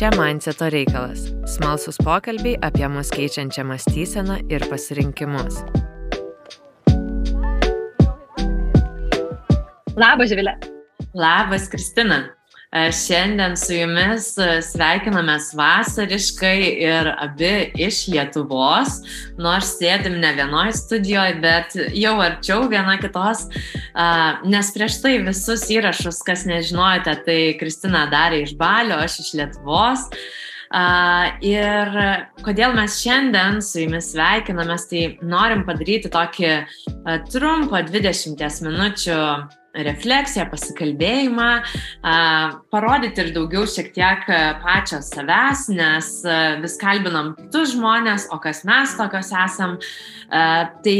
Čia Mindseto reikalas - smalsus pokalbiai apie mus keičiančią mąstyseną ir pasirinkimus. Labas, Živilė. Labas, Kristina. E, šiandien su jumis e, sveikinamės vasariškai ir abi iš Lietuvos, nors sėdim ne vienoje studijoje, bet jau arčiau viena kitos, e, nes prieš tai visus įrašus, kas nežinojote, tai Kristina darė iš Balio, aš iš Lietuvos. Uh, ir kodėl mes šiandien su jumis sveikinamės, tai norim padaryti tokį uh, trumpą 20 minučių refleksiją, pasikalbėjimą, parodyti ir daugiau šiek tiek pačios savęs, nes vis kalbinam kitus žmonės, o kas mes tokios esam. Tai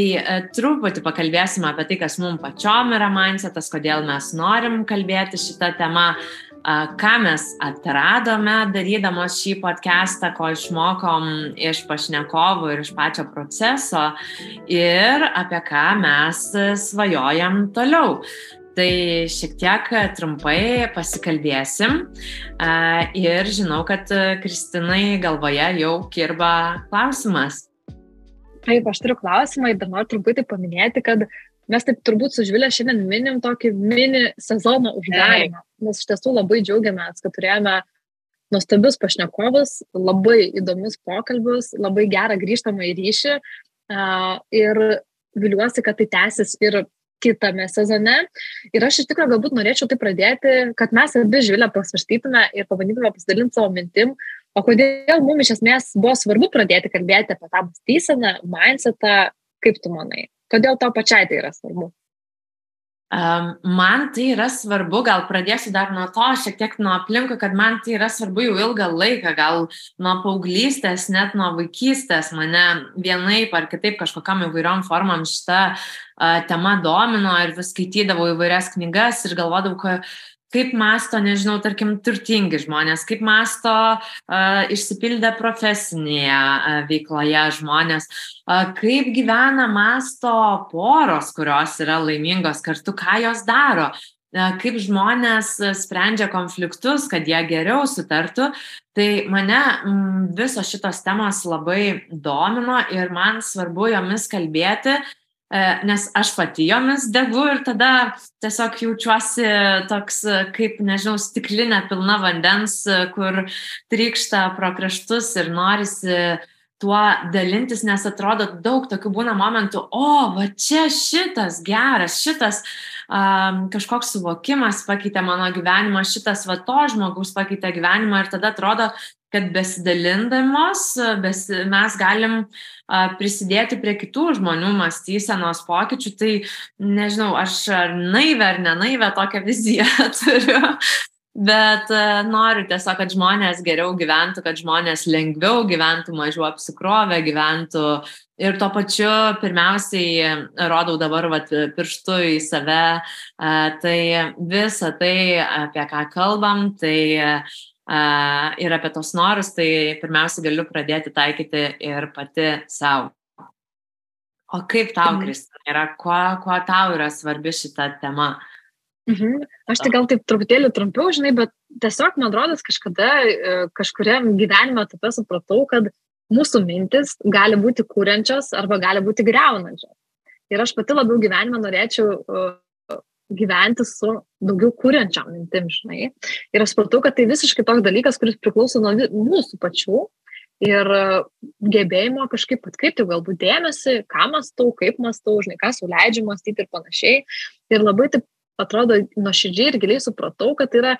truputį pakalbėsim apie tai, kas mums pačiom yra mindsetas, kodėl mes norim kalbėti šitą temą ką mes atradome darydamos šį podcastą, ko išmokom iš pašnekovų ir iš pačio proceso ir apie ką mes svajojam toliau. Tai šiek tiek trumpai pasikalbėsim. Ir žinau, kad Kristinai galvoje jau kirba klausimas. Taip, aš turiu klausimą ir dar noriu truputį paminėti, kad mes taip turbūt su Žvilė šiandien minim tokį mini sezono uždarimą, nes iš tiesų labai džiaugiamės, kad turėjome nuostabius pašnekovus, labai įdomius pokalbius, labai gerą grįžtamą į ryšį ir viliuosi, kad tai tęsis ir kitame sezone. Ir aš iš tikrųjų galbūt norėčiau tai pradėti, kad mes abi žvilę pasvarstytume ir pabandytume pasidalinti savo mintim, o kodėl mums iš esmės buvo svarbu pradėti kalbėti apie tą mąstyseną, mindsetą, kaip tu manai? Kodėl tau pačiai tai yra svarbu? Man tai yra svarbu, gal pradėsiu dar nuo to, šiek tiek nuo aplinkų, kad man tai yra svarbu jau ilgą laiką, gal nuo paauglystės, net nuo vaikystės mane vienaip ar kitaip kažkokiam įvairiom formam šita uh, tema domino ir vis skaitydavau įvairias knygas ir galvodavau, kad kaip masto, nežinau, tarkim, turtingi žmonės, kaip masto uh, išsipildę profesinėje uh, veikloje žmonės, uh, kaip gyvena masto poros, kurios yra laimingos kartu, ką jos daro, uh, kaip žmonės sprendžia konfliktus, kad jie geriau sutartų. Tai mane m, visos šitos temos labai domino ir man svarbu jomis kalbėti, uh, nes aš pati jomis degu ir tada tiesiog jaučiuosi toks, kaip, nežinau, stiklinė pilna vandens, kur trykšta pro kraštus ir norisi tuo dalintis, nes atrodo daug tokių būna momentų, o, va čia šitas geras, šitas um, kažkoks suvokimas pakeitė mano gyvenimą, šitas va to žmogus pakeitė gyvenimą ir tada atrodo, kad besidalindamos bes, mes galim a, prisidėti prie kitų žmonių mąstysenos pokyčių. Tai nežinau, aš ar naivę ar nenaivę tokią viziją turiu. Bet noriu tiesiog, kad žmonės geriau gyventų, kad žmonės lengviau gyventų, mažiau apsikrovę gyventų. Ir tuo pačiu, pirmiausiai, rodau dabar vat, pirštu į save, tai visa tai, apie ką kalbam, tai ir apie tos norus, tai pirmiausia galiu pradėti taikyti ir pati savo. O kaip tau, mhm. Kristina, yra, kuo, kuo tau yra svarbi šita tema? Mhm. Aš tai gal taip truputėlį trumpiau, žinai, bet tiesiog man rodos kažkada, e, kažkuriam gyvenimo etape supratau, kad mūsų mintis gali būti kūrenčios arba gali būti greunančios. Ir aš pati labiau gyvenime norėčiau gyventi su daugiau kuriančiam mintim, žinai. Ir aš supratau, kad tai visiškai toks dalykas, kuris priklauso nuo mūsų pačių ir gebėjimo kažkaip atkreipti galbūt dėmesį, ką mąstau, kaip mąstau, žinai, ką suleidžiu mąstyti ir panašiai. Ir labai taip atrodo nuoširdžiai ir giliai supratau, kad tai yra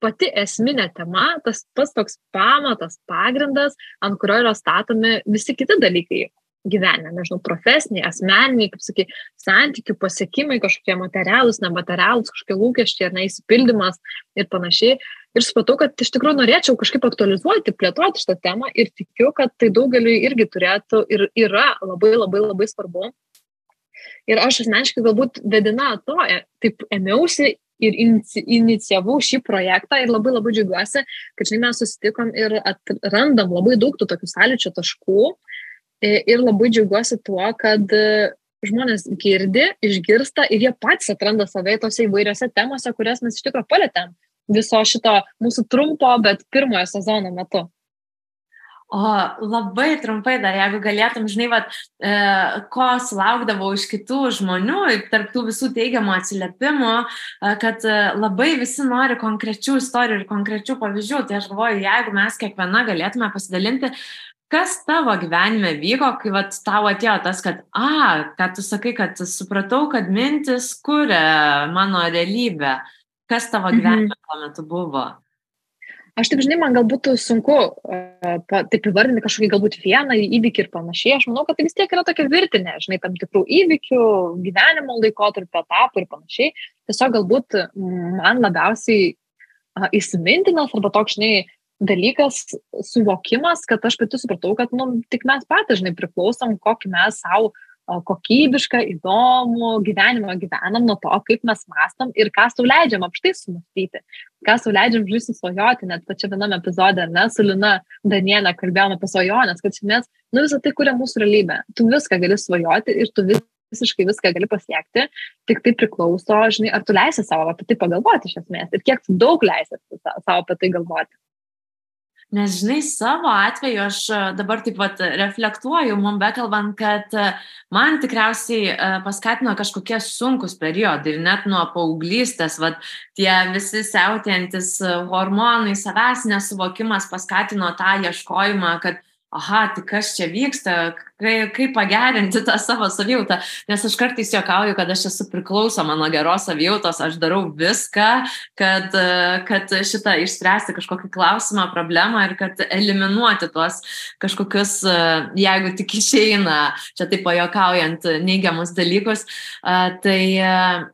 pati esminė tema, tas pats toks pamatas, pagrindas, ant kurio yra statomi visi kiti dalykai gyvenime, nežinau, profesiniai, asmeniniai, kaip sakai, santykių pasiekimai, kažkokie materialūs, nematerialūs, kažkokie lūkesčiai, ar neįsipildymas ir panašiai. Ir supratau, kad iš tikrųjų norėčiau kažkaip aktualizuoti, plėtoti šitą temą ir tikiu, kad tai daugeliu irgi turėtų ir yra labai labai labai svarbu. Ir aš asmeniškai galbūt vedina to, e, taip ėmiausi ir inicijavau šį projektą ir labai labai džiaugiuosi, kad žinai, mes susitikom ir atrandam labai daug tų tokių sąlyčio taškų, Ir labai džiaugiuosi tuo, kad e, žmonės girdi, išgirsta ir jie patys atranda save tose įvairiose temose, kurias mes iš tikrųjų palėtėm. viso šito mūsų trumpo, bet pirmojo sezono metu? O labai trumpai dar, jeigu galėtum, žinai, vat, e, ko sulaukdavau iš kitų žmonių, tarptų visų teigiamų atsiliepimų, e, kad e, labai visi nori konkrečių istorijų ir konkrečių pavyzdžių. Tai aš galvoju, jeigu mes kiekviena galėtume pasidalinti, kas tavo gyvenime vyko, kai vat, tau atėjo tas, kad, a, kad tu sakai, kad supratau, kad mintis kuria mano realybę. Kas tavo mhm. gyvenime mhm. tuo metu buvo? Aš taip žinai, man galbūt sunku uh, taip įvardinti kažkokį galbūt vieną įvykį ir panašiai. Aš manau, kad tai vis tiek yra tokia virtinė, žinai, tam tikrų įvykių, gyvenimo laikotarpio etapų ir panašiai. Tiesiog galbūt man labiausiai įsimintinas arba toks, žinai, dalykas, suvokimas, kad aš pati supratau, kad nu, tik mes patys, žinai, priklausom, kokį mes savo kokybišką, įdomų gyvenimą gyvenam nuo to, kaip mes mastam ir ką sau leidžiam apštai sumastyti, ką sau leidžiam žaisti svajoti, net pačia viename epizode, ne, su Lina Danielė kalbėjome apie svajonės, kad mes, nu visą tai kuria mūsų realybę. Tu viską gali svajoti ir tu vis, visiškai viską gali pasiekti, tik tai priklauso, žinai, ar tu leisi savo apie tai pagalvoti iš esmės ir kiek tu daug leisi savo apie tai galvoti. Nes, žinai, savo atveju aš e, dabar taip pat reflektuoju, mum bekalbant, kad e, man tikriausiai e, paskatino kažkokie sunkus periodai ir net nuo paauglystės, vad tie visi siautėjantis hormonai, savęs nesuvokimas paskatino tą ieškojimą, kad aha, tai kas čia vyksta, kaip, kaip pagerinti tą savo savijautą, nes aš kartais juokauju, kad aš esu priklausoma nuo geros savijautos, aš darau viską, kad, kad šitą išspręsti kažkokį klausimą, problemą ir kad eliminuoti tuos kažkokius, jeigu tik išeina, čia taip pajokaujant, neigiamus dalykus, tai,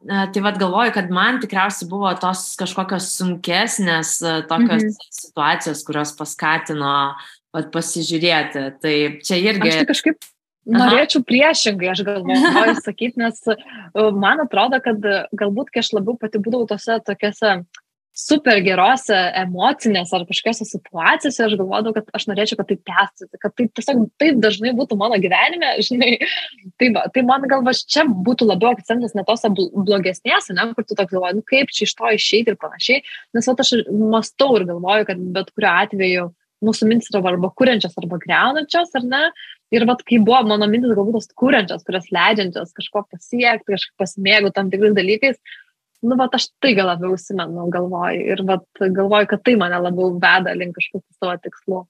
tai vad galvoju, kad man tikriausiai buvo tos kažkokios sunkesnės tokios mhm. situacijos, kurios paskatino uh, pasižiūrėti. Tai čia irgi. Aš tai kažkaip Norėčiau Aha. priešingai, aš galvoju sakyti, nes e, man atrodo, kad galbūt, kai aš labiau pati būdavau tose tokiuose super gerose emocinėse ar kažkokiose situacijose, aš galvodavau, kad aš norėčiau, kad tai tęstųsi, kad tai tiesiog taip dažnai būtų mano gyvenime, žinai. Tai, va, tai man galva, čia būtų labiau akcentas ne tose blogesnėse, ne, kur tu toks galvoji, nu, kaip čia iš to išeiti ir panašiai, nes va, aš mastau ir galvoju, kad bet kuriuo atveju mūsų mintis yra arba kuriančios, arba greunančios, ar ne? Ir vat, kai buvo mano mintis galbūt tos kuriančios, kurios leidžiančios kažko pasiekti, kažkaip pasimėgau tam tikrais dalykais, nu, vat, aš tai gal labiau užsimenu galvoju ir vat, galvoju, kad tai mane labiau veda link kažkokių savo tikslų.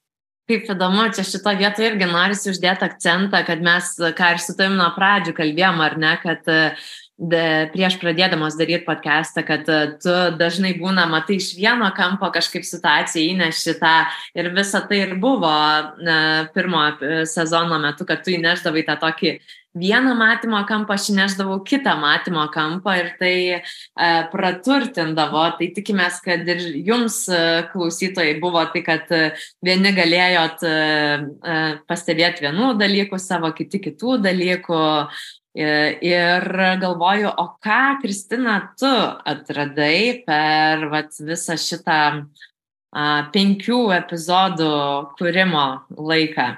Kaip įdomu, čia šito vietoje irgi norisi uždėti akcentą, kad mes, ką ir su tavim nuo pradžių kalbėjom, ar ne, kad uh, de, prieš pradėdamas daryti podcastą, kad e, tu dažnai būna, matai iš vieno kampo kažkaip situaciją įneši tą ir visa tai ir buvo na, pirmo sezono metu, kad tu įneždavai tą tokį vieną matymo kampą, aš įneždavau kitą matymo kampą ir tai e, praturtindavo. Tai tikimės, kad ir jums e, klausytojai buvo tai, kad e, vieni galėjot e, e, pastebėti vienų dalykų, savo kiti kitų dalykų, Ir galvoju, o ką, Kristina, tu atradai per vat, visą šitą a, penkių epizodų kūrimo laiką?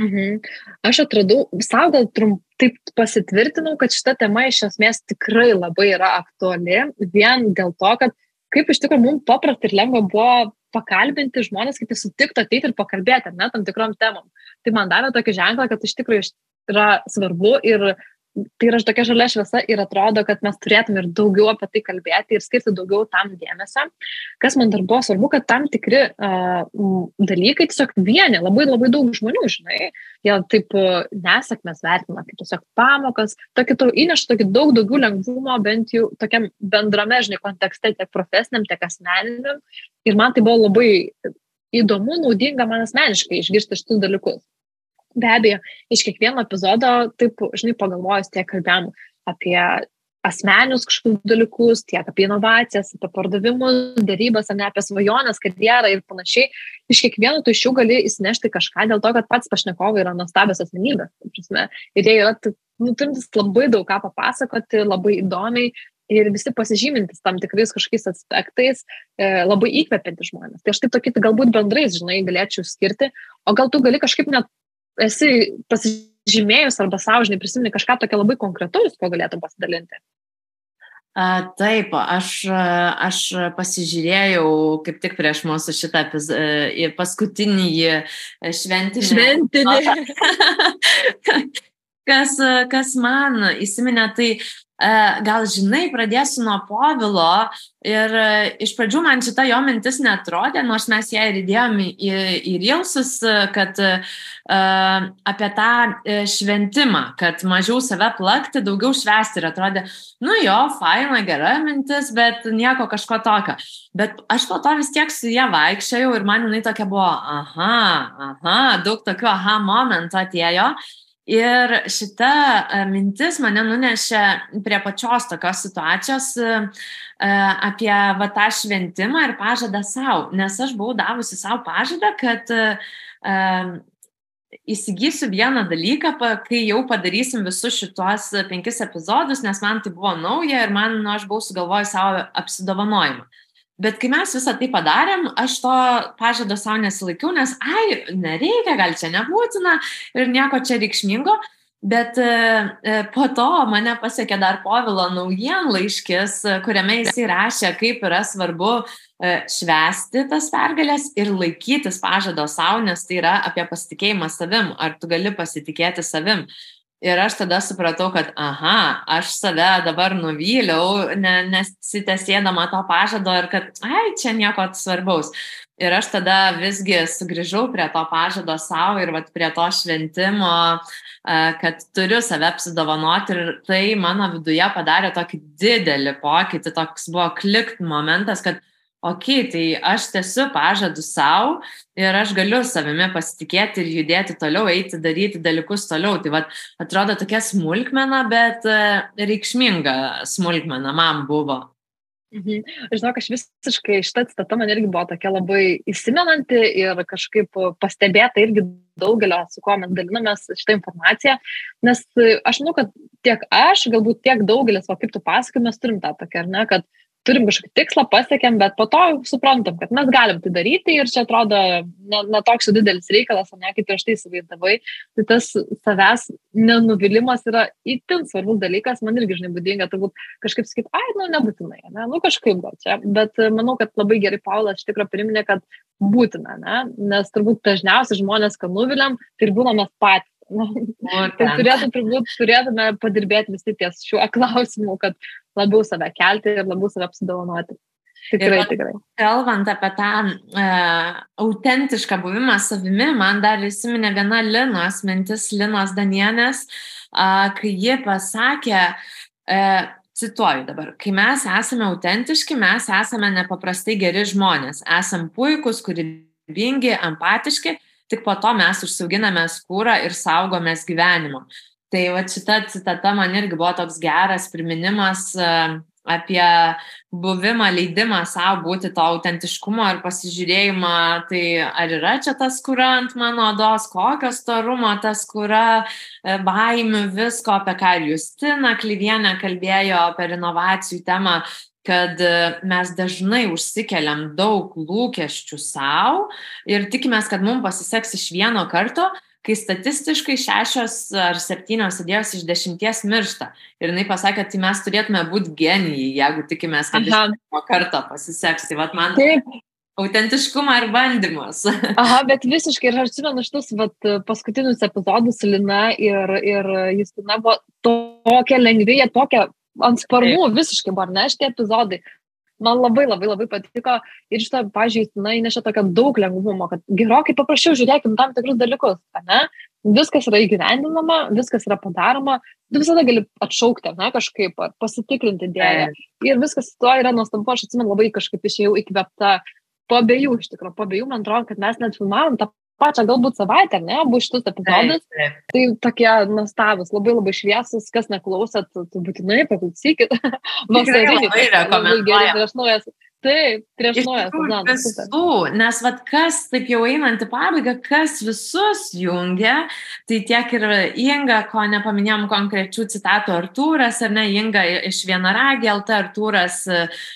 Mhm. Aš atradau, savo gal trump, taip pasitvirtinau, kad šita tema iš esmės tikrai labai yra aktuali, vien dėl to, kad kaip iš tikrųjų mums paprasta ir lengva buvo pakalbinti žmonės, kad jie sutiktų ateiti ir pakalbėti, ar ne, tam tikrom temom. Tai man davė tokį ženklą, kad iš tikrųjų yra svarbu ir tai yra tokia žalia šviesa ir atrodo, kad mes turėtume ir daugiau apie tai kalbėti ir skirti daugiau tam dėmesio. Kas man dar buvo svarbu, kad tam tikri uh, dalykai tiesiog vieni labai labai daug žmonių, žinai, jie taip uh, nesėkmės vertina, kaip tiesiog pamokas, tokį tau įneša tokį daug daugiau lengvumo, bent jau tokiam bendrame, žinai, kontekste, tiek profesiniam, tiek asmeniniam. Ir man tai buvo labai įdomu, naudinga man asmeniškai išgirsti šitus dalykus. Be abejo, iš kiekvieno epizodo, taip, žinai, pagalvojus, tiek kalbėjom apie asmenius kažkokius dalykus, tiek apie inovacijas, apie pardavimus, darybas, ne apie svajonės, karjerą ir panašiai. Iš kiekvieno tu iš jų gali įsinešti kažką dėl to, kad pats pašnekovai yra nuostabios asmenybės. Ir jie yra, nu, turintis labai daug ką papasakoti, labai įdomiai. Ir visi pasižymintis tam tikrais kažkokiais aspektais e, labai įkvepianti žmonės. Tai aš taip tokį galbūt bendrais, žinai, galėčiau skirti, o gal tu gali kažkaip net esi pasižymėjus arba sąžinai prisimeni kažką tokio labai konkretaus, ko galėtum pasidalinti? A, taip, aš, aš pasižiūrėjau kaip tik prieš mūsų šitą e, paskutinį šventinį. Šventinį. kas, kas man įsiminė, tai E, gal žinai, pradėsiu nuo Povilo ir e, iš pradžių man šita jo mintis netrodė, nors mes ją ir įdėjom į, į Rilsus, kad uh, apie tą šventimą, kad mažiau save plakti, daugiau švesti ir atrodė, nu jo, faina, gera mintis, bet nieko kažko tokio. Bet aš po to vis tiek su ją vaikščiojau ir man jinai tokia buvo, aha, aha, daug tokių aha momentų atėjo. Ir šita e, mintis mane nunešė prie pačios tokios situacijos e, e, apie va, tą šventimą ir pažadą savo, nes aš buvau davusi savo pažadą, kad įsigysiu vieną dalyką, kai jau padarysim visus šitos penkis epizodus, nes man tai buvo nauja ir man, nu, aš buvau sugalvojęs savo apsidovanojimą. Bet kai mes visą tai padarėm, aš to pažado savo nesilaikiau, nes, ai, nereikia, gal čia nebūtina ir nieko čia reikšmingo. Bet e, e po to mane pasiekė dar Povilo naujienlaiškis, kuriame jis įrašė, kaip yra svarbu e, švesti tas pergalės ir laikytis pažado savo, nes tai yra apie pasitikėjimą savim, ar tu gali pasitikėti savim. Ir aš tada supratau, kad, aha, aš save dabar nuvyliau, ne, nesitesėdama to pažado ir kad, ai, čia nieko svarbaus. Ir aš tada visgi sugrįžau prie to pažado savo ir vat, prie to šventimo, kad turiu save apsidovanoti ir tai mano viduje padarė tokį didelį pokytį, toks buvo klikt momentas, kad ok, tai aš tiesiu pažadu savo ir aš galiu savimi pasitikėti ir judėti toliau, eiti, daryti dalykus toliau. Tai vad, atrodo tokia smulkmena, bet e, reikšminga smulkmena man buvo. Mhm. Žinau, aš visiškai šitą citatą man irgi buvo tokia labai įsimenanti ir kažkaip pastebėta irgi daugelio, su kuo mes dalinamės šitą informaciją, nes aš manau, kad tiek aš, galbūt tiek daugelis, o kaip tu pasakai, mes turim tą tokią, ar ne, kad uh, turim kažkokį tikslą, pasiekėm, bet po to suprantam, kad mes galim tai daryti ir čia atrodo netoks ne didelis reikalas, o ne kaip prieš tai įsivaizdavai. Tai tas savęs nenuvilimas yra itin svarbus dalykas, man irgi žinai būdinga, turbūt kažkaip sakyti, ai, nu nebūtinai, ne, nu kažkaip gal čia, bet manau, kad labai gerai Paulas iš tikrųjų priminė, kad būtina, ne, nes turbūt dažniausiai žmonės, kad nuviliam, tai ir būna mes patys. tai turėtų, turbūt, turėtume padirbėti visi ties šiuo klausimu, kad labiau save kelti ir labiau save apsidovanoti. Tikrai, ir, tikrai. Kalbant apie tą e, autentišką buvimą savimi, man dar įsiminė viena Linos mintis, Linos Danienės, e, kai ji pasakė, e, cituoju dabar, kai mes esame autentiški, mes esame nepaprastai geri žmonės, esame puikūs, kūrybingi, empatiški, tik po to mes užsiauginame skūrą ir saugomės gyvenimo. Tai va šita citata man irgi buvo toks geras priminimas e, apie buvimą, leidimą savo būti to autentiškumo ir pasižiūrėjimą, tai ar yra čia tas kura ant mano odos, kokio storumo tas kura, e, baimių, visko, apie ką ir Justina Klyvienė kalbėjo per inovacijų temą, kad e, mes dažnai užsikeliam daug lūkesčių savo ir tikimės, kad mums pasiseks iš vieno karto, kai statistiškai šešios ar septynios idėjos iš dešimties miršta. Ir jinai pasakė, tai mes turėtume būti genijai, jeigu tikimės, kad Aha. iš pirmo karto pasiseks. Tai vat man Taip. autentiškumą ir bandymus. Aha, bet visiškai, ir aš atsimenu šitus vat, paskutinius epizodus Lina ir, ir Justina buvo tokia lengvėja, tokia ant sparnų visiškai buvo, ne, šitie epizodai man labai labai labai patiko ir šitą, pažiūrėjau, na, įnešė tokio daug lengvumo, kad gerokai paprasčiau žiūrėkim tam tikrus dalykus, ne? Viskas yra įgyvendinama, viskas yra padaroma, tu visada gali atšaukti, ne, kažkaip, pasitikrinti idėją. Ir viskas to yra nuostabu, aš atsimenu labai kažkaip išėjau įkvepta po abiejų, iš tikrųjų, po abiejų, man atrodo, kad mes net filmavom tą pačią galbūt savaitę, ne, abu šitus epizodus. Tai tokie nuostabus, labai labai šviesus, kas neklausėt, tai būtinai paklausykit. Vasariniai. Labai rekomenduoju. Prieš naujas, Taip, prieš naują sezoną. Nes vad kas, taip jau einant į pabaigą, kas visus jungia, tai tiek ir Inga, ko nepaminėjom konkrečių citatų, Artūras, ar ne, Inga iš vienaragė, LT Artūras uh,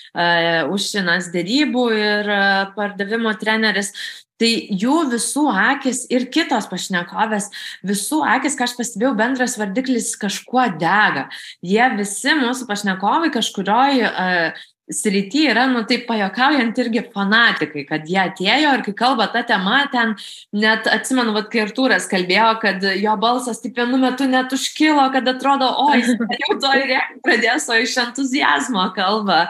užsinas dėrybų ir uh, pardavimo treneris. Tai jų visų akis ir kitos pašnekovės, visų akis, ką aš pastebėjau, bendras vardiklis kažkuo dega. Jie visi mūsų pašnekovai kažkurioj uh, srity yra, nu taip pajokaujant irgi fanatikai, kad jie atėjo ir kai kalba tą temą, ten net atsimenu, vad, kai Artūras kalbėjo, kad jo balsas taip vienu metu net užkilo, kad atrodo, o jis jau to ir pradės, o iš entuzijazmo kalba.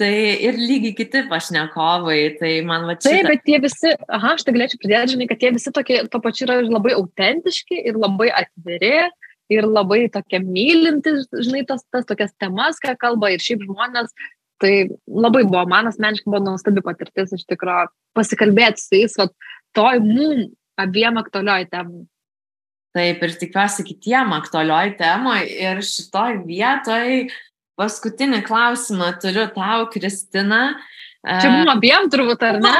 Tai ir lygiai kiti pašnekovai, tai man va čia. Taip, bet tie visi, aha, aš tai galėčiau pridėti, žinai, kad tie visi tokie, to pačiu yra labai autentiški ir labai atviri ir labai tokie mylintis, žinai, tas, tas tokias temas, ką kalba ir šiaip žmonės. Tai labai buvo, man asmeniškai buvo nuostabi patirtis iš tikrųjų pasikalbėti su jais, va, toj mum abiem aktualioj temai. Taip, ir tikiuosi kitiem aktualioj temai ir šitoj vietoj paskutinį klausimą turiu tau, Kristina. Čia mums abiem turbūt, ar ne?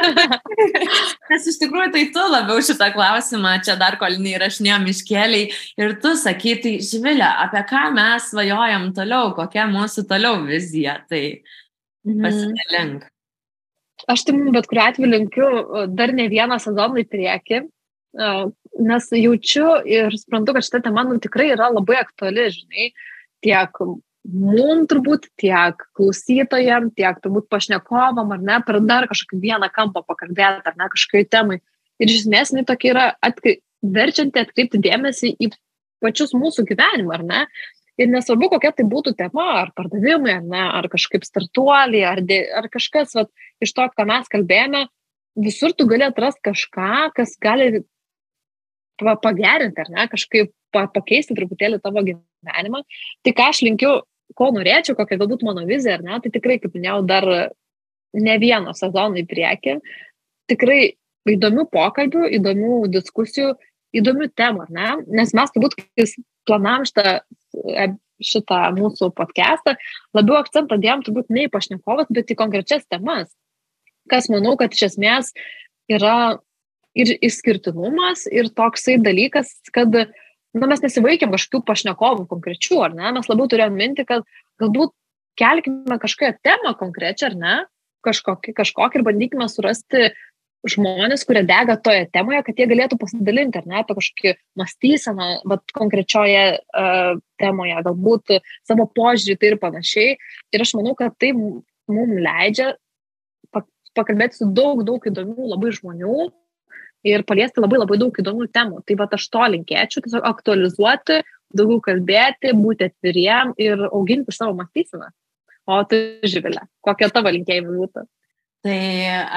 Nes iš tikrųjų tai tu labiau šitą klausimą čia dar kol neįrašinėjom iškeliai ir tu sakai, tai Živilė, apie ką mes svajojam toliau, kokia mūsų toliau vizija, tai mhm. pasidalink. Aš tai bet kuriuo atveju linkiu dar ne vieną sezoną į priekį, nes jaučiu ir suprantu, kad šita tema nu, tikrai yra labai aktuali, žinai, tiek mum turbūt, tiek klausytojam, tiek turbūt pašnekovam, ar ne, per dar kažkokį vieną kampą pakalbėti, ar ne, kažkokiai temai. Ir iš esmės, jinai tokia yra atkri... verčianti atkreipti dėmesį į pačius mūsų gyvenimą, ar ne? Ir nesvarbu, kokia tai būtų tema, ar pardavimai, ar ne, ar kažkaip startuoliai, ar, de, ar kažkas, vat, iš to, ką mes kalbėjome, visur tu gali atrasti kažką, kas gali pagerinti, ar ne, kažkaip pakeisti truputėlį tavo gyvenimą. Tai ką aš linkiu, ko norėčiau, kokia galbūt mano vizija, ar ne, tai tikrai, kaip minėjau, dar ne vieno sezono į priekį. Tikrai įdomių pokalbių, įdomių diskusijų, įdomių temų, ne? Nes mes turbūt, kai planavom šitą, šitą mūsų podcastą, labiau akcentą dėjom turbūt ne į pašnekovas, bet į konkrečias temas. Kas manau, kad iš esmės yra ir išskirtinumas, ir toksai dalykas, kad na, mes nesivaikėm kažkokių pašnekovų konkrečių, ar ne? Mes labiau turėjom minti, kad galbūt kelkime kažkokią temą konkrečią, ar ne? Kažkokį, kažkokį ir bandykime surasti žmonės, kurie dega toje temoje, kad jie galėtų pasidalinti, ar ne, apie kažkokį mąstyseną, bet konkrečioje uh, temoje, galbūt savo požiūrį tai ir panašiai. Ir aš manau, kad tai mums leidžia pakalbėti su daug, daug įdomių labai žmonių, ir paliesti labai labai daug įdomių temų. Tai va aš to linkėčiau, tiesiog aktualizuoti, daugiau kalbėti, būti atviriem ir auginti savo mąstyseną. O tu, Živilė, kokie tavo linkėjimai būtų? Tai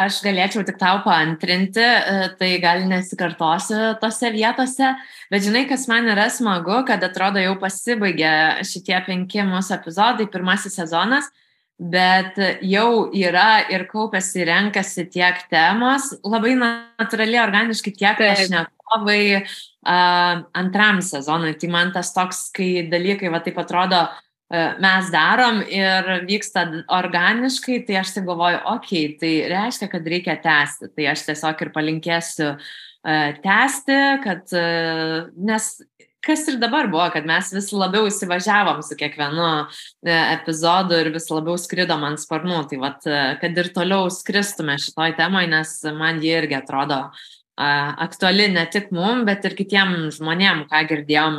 aš galėčiau tik tau paantrinti, e, tai gal nesikartosiu tose vietose, bet žinai, kas man yra smagu, kad atrodo jau pasibaigė šitie penki mūsų epizodai, pirmasis sezonas bet jau yra ir kaupiasi, renkasi tiek temos, labai natūraliai, organiškai tiek pašnekovai uh, antram sezonui. Tai man tas toks, kai dalykai va taip atrodo, uh, mes darom ir vyksta organiškai, tai aš tai galvoju, okei, okay, tai reiškia, kad reikia tęsti. Tai aš tiesiog ir palinkėsiu uh, tęsti, kad, nes kas ir dabar buvo, kad mes vis labiau įsivažiavom su kiekvienu e, epizodu ir vis labiau skridom ant sparnų. Tai vad, e, kad ir toliau skristume šitoj temai, nes man jie irgi atrodo aktuali ne tik mum, bet ir kitiem žmonėm, ką girdėjom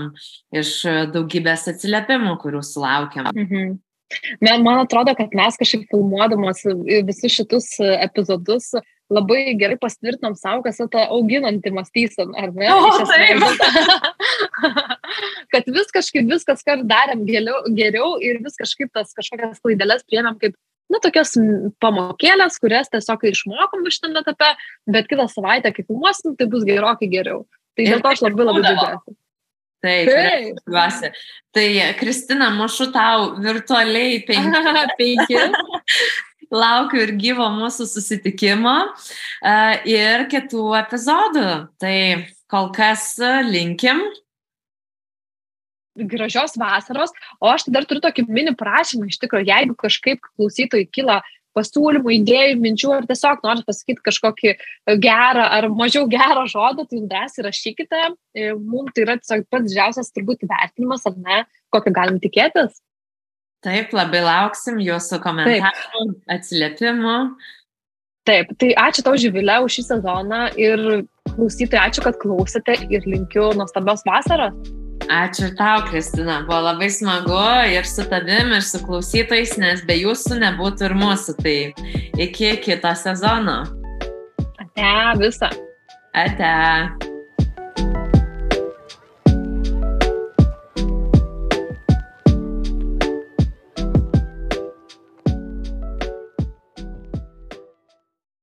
iš daugybės atsiliepimų, kurių sulaukėm. Mhm. Man atrodo, kad mes kažkaip filmuodamos visus šitus epizodus labai gerai pasitvirtinom savo, kas yra ta auginanti mąstysena, ar ne? O, taip. kad vis kažkaip viskas, ką darėm geriau, geriau ir vis kažkaip tas kažkokias klaidelės priemėm kaip, na, tokias pamokėlės, kurias tiesiog išmokom šitame etape, bet kitą savaitę, kai filmuosim, tai bus gerokai geriau. Tai dėl to aš labai labai džiaugiuosi. Taip, džiaugiuosi. Tai, Kristina, mušu tau virtualiai penki. Laukiu ir gyvo mūsų susitikimo ir kitų epizodų. Tai kol kas linkim. Gražios vasaros, o aš dar turiu tokį mini prašymą iš tikrųjų, jeigu kažkaip klausytojai kyla pasiūlymų, idėjų, minčių, ar tiesiog norit pasakyti kažkokį gerą ar mažiau gerą žodį, tai drąsiai rašykite. E, Mums tai yra tiesiog pats didžiausias turbūt įvertinimas, ar ne, kokį galim tikėtis. Taip, labai lauksim jūsų komentarų, atsiliepimų. Taip, tai ačiū tau Živilė už šį sezoną ir klausytojai, ačiū, kad klausėte ir linkiu nuostabios vasaros. Ačiū tau, Kristina. Buvo labai smagu ir su tavim, ir su klausytojais, nes be jūsų nebūtų ir mūsų. Tai iki kito sezono. Ate visą. Ate.